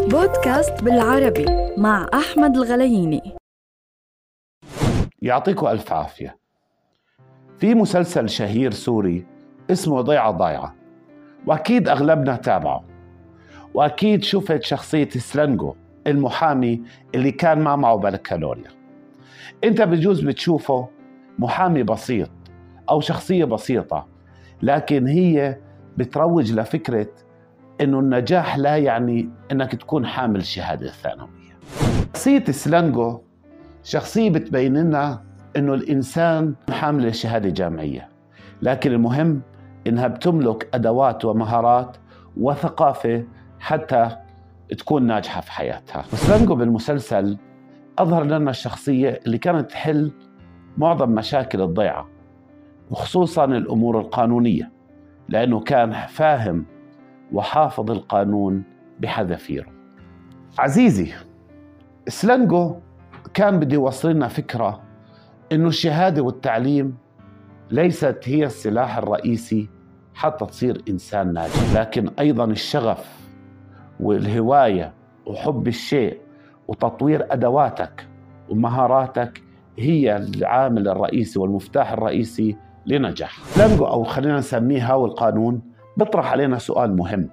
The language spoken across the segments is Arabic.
بودكاست بالعربي مع أحمد الغلييني. يعطيكم ألف عافية. في مسلسل شهير سوري اسمه ضيعة ضايعة وأكيد أغلبنا تابعه. وأكيد شفت شخصية سلنجو المحامي اللي كان ما معه بكالوريا أنت بجوز بتشوفه محامي بسيط أو شخصية بسيطة لكن هي بتروج لفكرة إنه النجاح لا يعني إنك تكون حامل شهاده ثانويه. شخصية سلانجو شخصية بتبين لنا إنه الإنسان حامل شهاده جامعية، لكن المهم إنها بتملك أدوات ومهارات وثقافة حتى تكون ناجحة في حياتها. سلانجو بالمسلسل أظهر لنا الشخصية اللي كانت تحل معظم مشاكل الضيعة وخصوصا الأمور القانونية لأنه كان فاهم وحافظ القانون بحذافيره. عزيزي سلانجو كان بده يوصل لنا فكرة إنه الشهادة والتعليم ليست هي السلاح الرئيسي حتى تصير إنسان ناجح لكن أيضا الشغف والهواية وحب الشيء وتطوير أدواتك ومهاراتك هي العامل الرئيسي والمفتاح الرئيسي لنجاح. لانجو أو خلينا نسميه هاو القانون بيطرح علينا سؤال مهم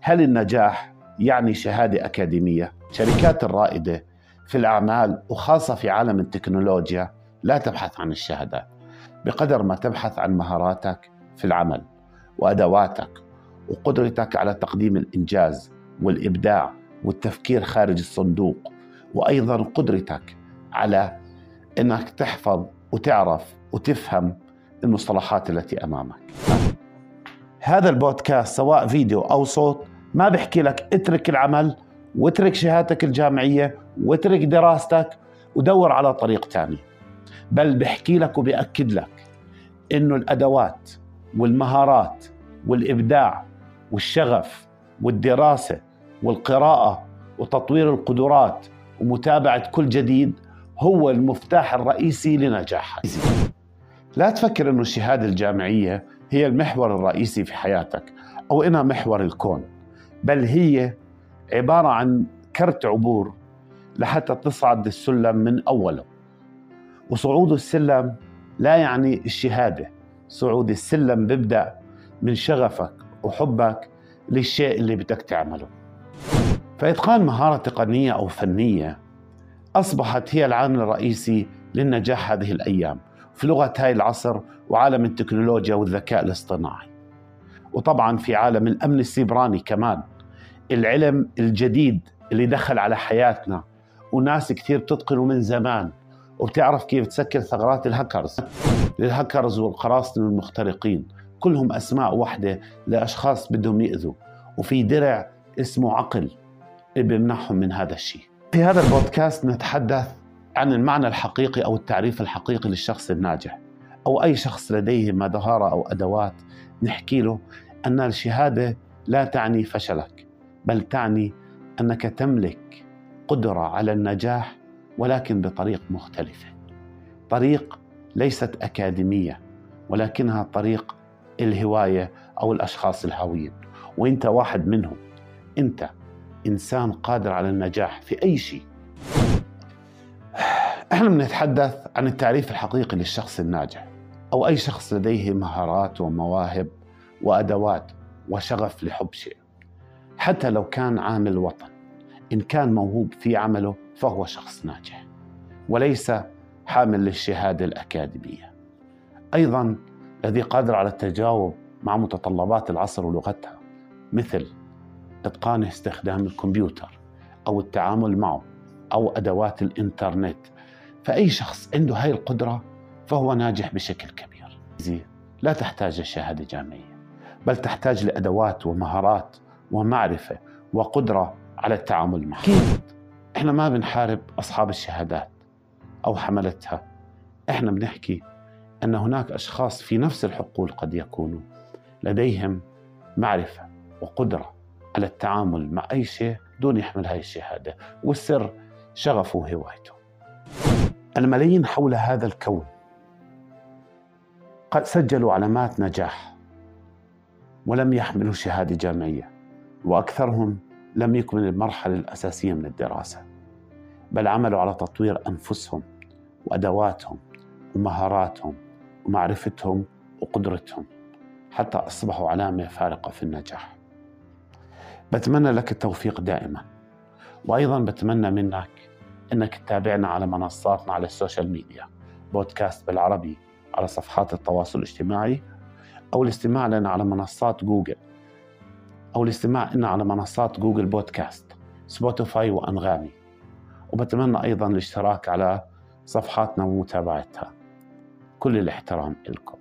هل النجاح يعني شهادة أكاديمية؟ شركات الرائدة في الأعمال وخاصة في عالم التكنولوجيا لا تبحث عن الشهادات بقدر ما تبحث عن مهاراتك في العمل وأدواتك وقدرتك على تقديم الإنجاز والإبداع والتفكير خارج الصندوق وأيضا قدرتك على أنك تحفظ وتعرف وتفهم المصطلحات التي أمامك هذا البودكاست سواء فيديو أو صوت ما بحكي لك اترك العمل واترك شهادتك الجامعية واترك دراستك ودور على طريق تاني. بل بحكي لك وبأكد لك إنه الأدوات والمهارات والإبداع والشغف والدراسة والقراءة وتطوير القدرات ومتابعة كل جديد هو المفتاح الرئيسي لنجاحك. لا تفكر أنه الشهادة الجامعية هي المحور الرئيسي في حياتك أو إنها محور الكون بل هي عبارة عن كرت عبور لحتى تصعد السلم من أوله. وصعود السلم لا يعني الشهادة صعود السلم بيبدأ من شغفك وحبك للشيء اللي بدك تعمله. فإتقان مهارة تقنية أو فنية أصبحت هي العامل الرئيسي للنجاح هذه الأيام. في لغة هاي العصر وعالم التكنولوجيا والذكاء الاصطناعي. وطبعا في عالم الأمن السيبراني كمان. العلم الجديد اللي دخل على حياتنا وناس كثير بتتقنه من زمان وبتعرف كيف تسكر ثغرات الهاكرز. الهاكرز والقراصنة المخترقين كلهم أسماء واحدة لأشخاص بدهم يأذوا وفي درع اسمه عقل اللي بيمنعهم من هذا الشيء. في هذا البودكاست نتحدث عن المعنى الحقيقي أو التعريف الحقيقي للشخص الناجح. أو أي شخص لديه مهارة أو أدوات نحكي له أن الشهادة لا تعني فشلك بل تعني أنك تملك قدرة على النجاح ولكن بطريق مختلفة. طريق ليست أكاديمية ولكنها طريق الهواية أو الأشخاص الهاويين وأنت واحد منهم أنت إنسان قادر على النجاح في أي شيء. إحنا بنتحدث عن التعريف الحقيقي للشخص الناجح أو أي شخص لديه مهارات ومواهب وأدوات وشغف لحب شيء. حتى لو كان عامل وطن إن كان موهوب في عمله فهو شخص ناجح وليس حامل للشهادة الأكاديمية. أيضا الذي قادر على التجاوب مع متطلبات العصر ولغتها مثل إتقان استخدام الكمبيوتر أو التعامل معه أو أدوات الإنترنت فأي شخص عنده هاي القدرة فهو ناجح بشكل كبير. لا تحتاج لشهادة جامعية بل تحتاج لأدوات ومهارات ومعرفة وقدرة على التعامل معها. إحنا ما بنحارب أصحاب الشهادات أو حملتها. إحنا بنحكي أن هناك أشخاص في نفس الحقول قد يكونوا لديهم معرفة وقدرة على التعامل مع أي شيء دون يحمل هاي الشهادة والسر شغفه وهوايته الملايين حول هذا الكون قد سجلوا علامات نجاح ولم يحملوا شهادة جامعية وأكثرهم لم يكمل المرحلة الأساسية من الدراسة بل عملوا على تطوير أنفسهم وأدواتهم ومهاراتهم ومعرفتهم وقدرتهم حتى أصبحوا علامة فارقة في النجاح. بتمنى لك التوفيق دائما وأيضا بتمنى منك أنك تتابعنا على منصاتنا على ال social media بودكاست بالعربي على صفحات التواصل الاجتماعي أو الاستماع لنا على منصات جوجل أو الاستماع لنا على منصات Google Podcast Spotify وأنغامي. وبتمنى أيضا الاشتراك على صفحاتنا ومتابعتها. كل الاحترام لكم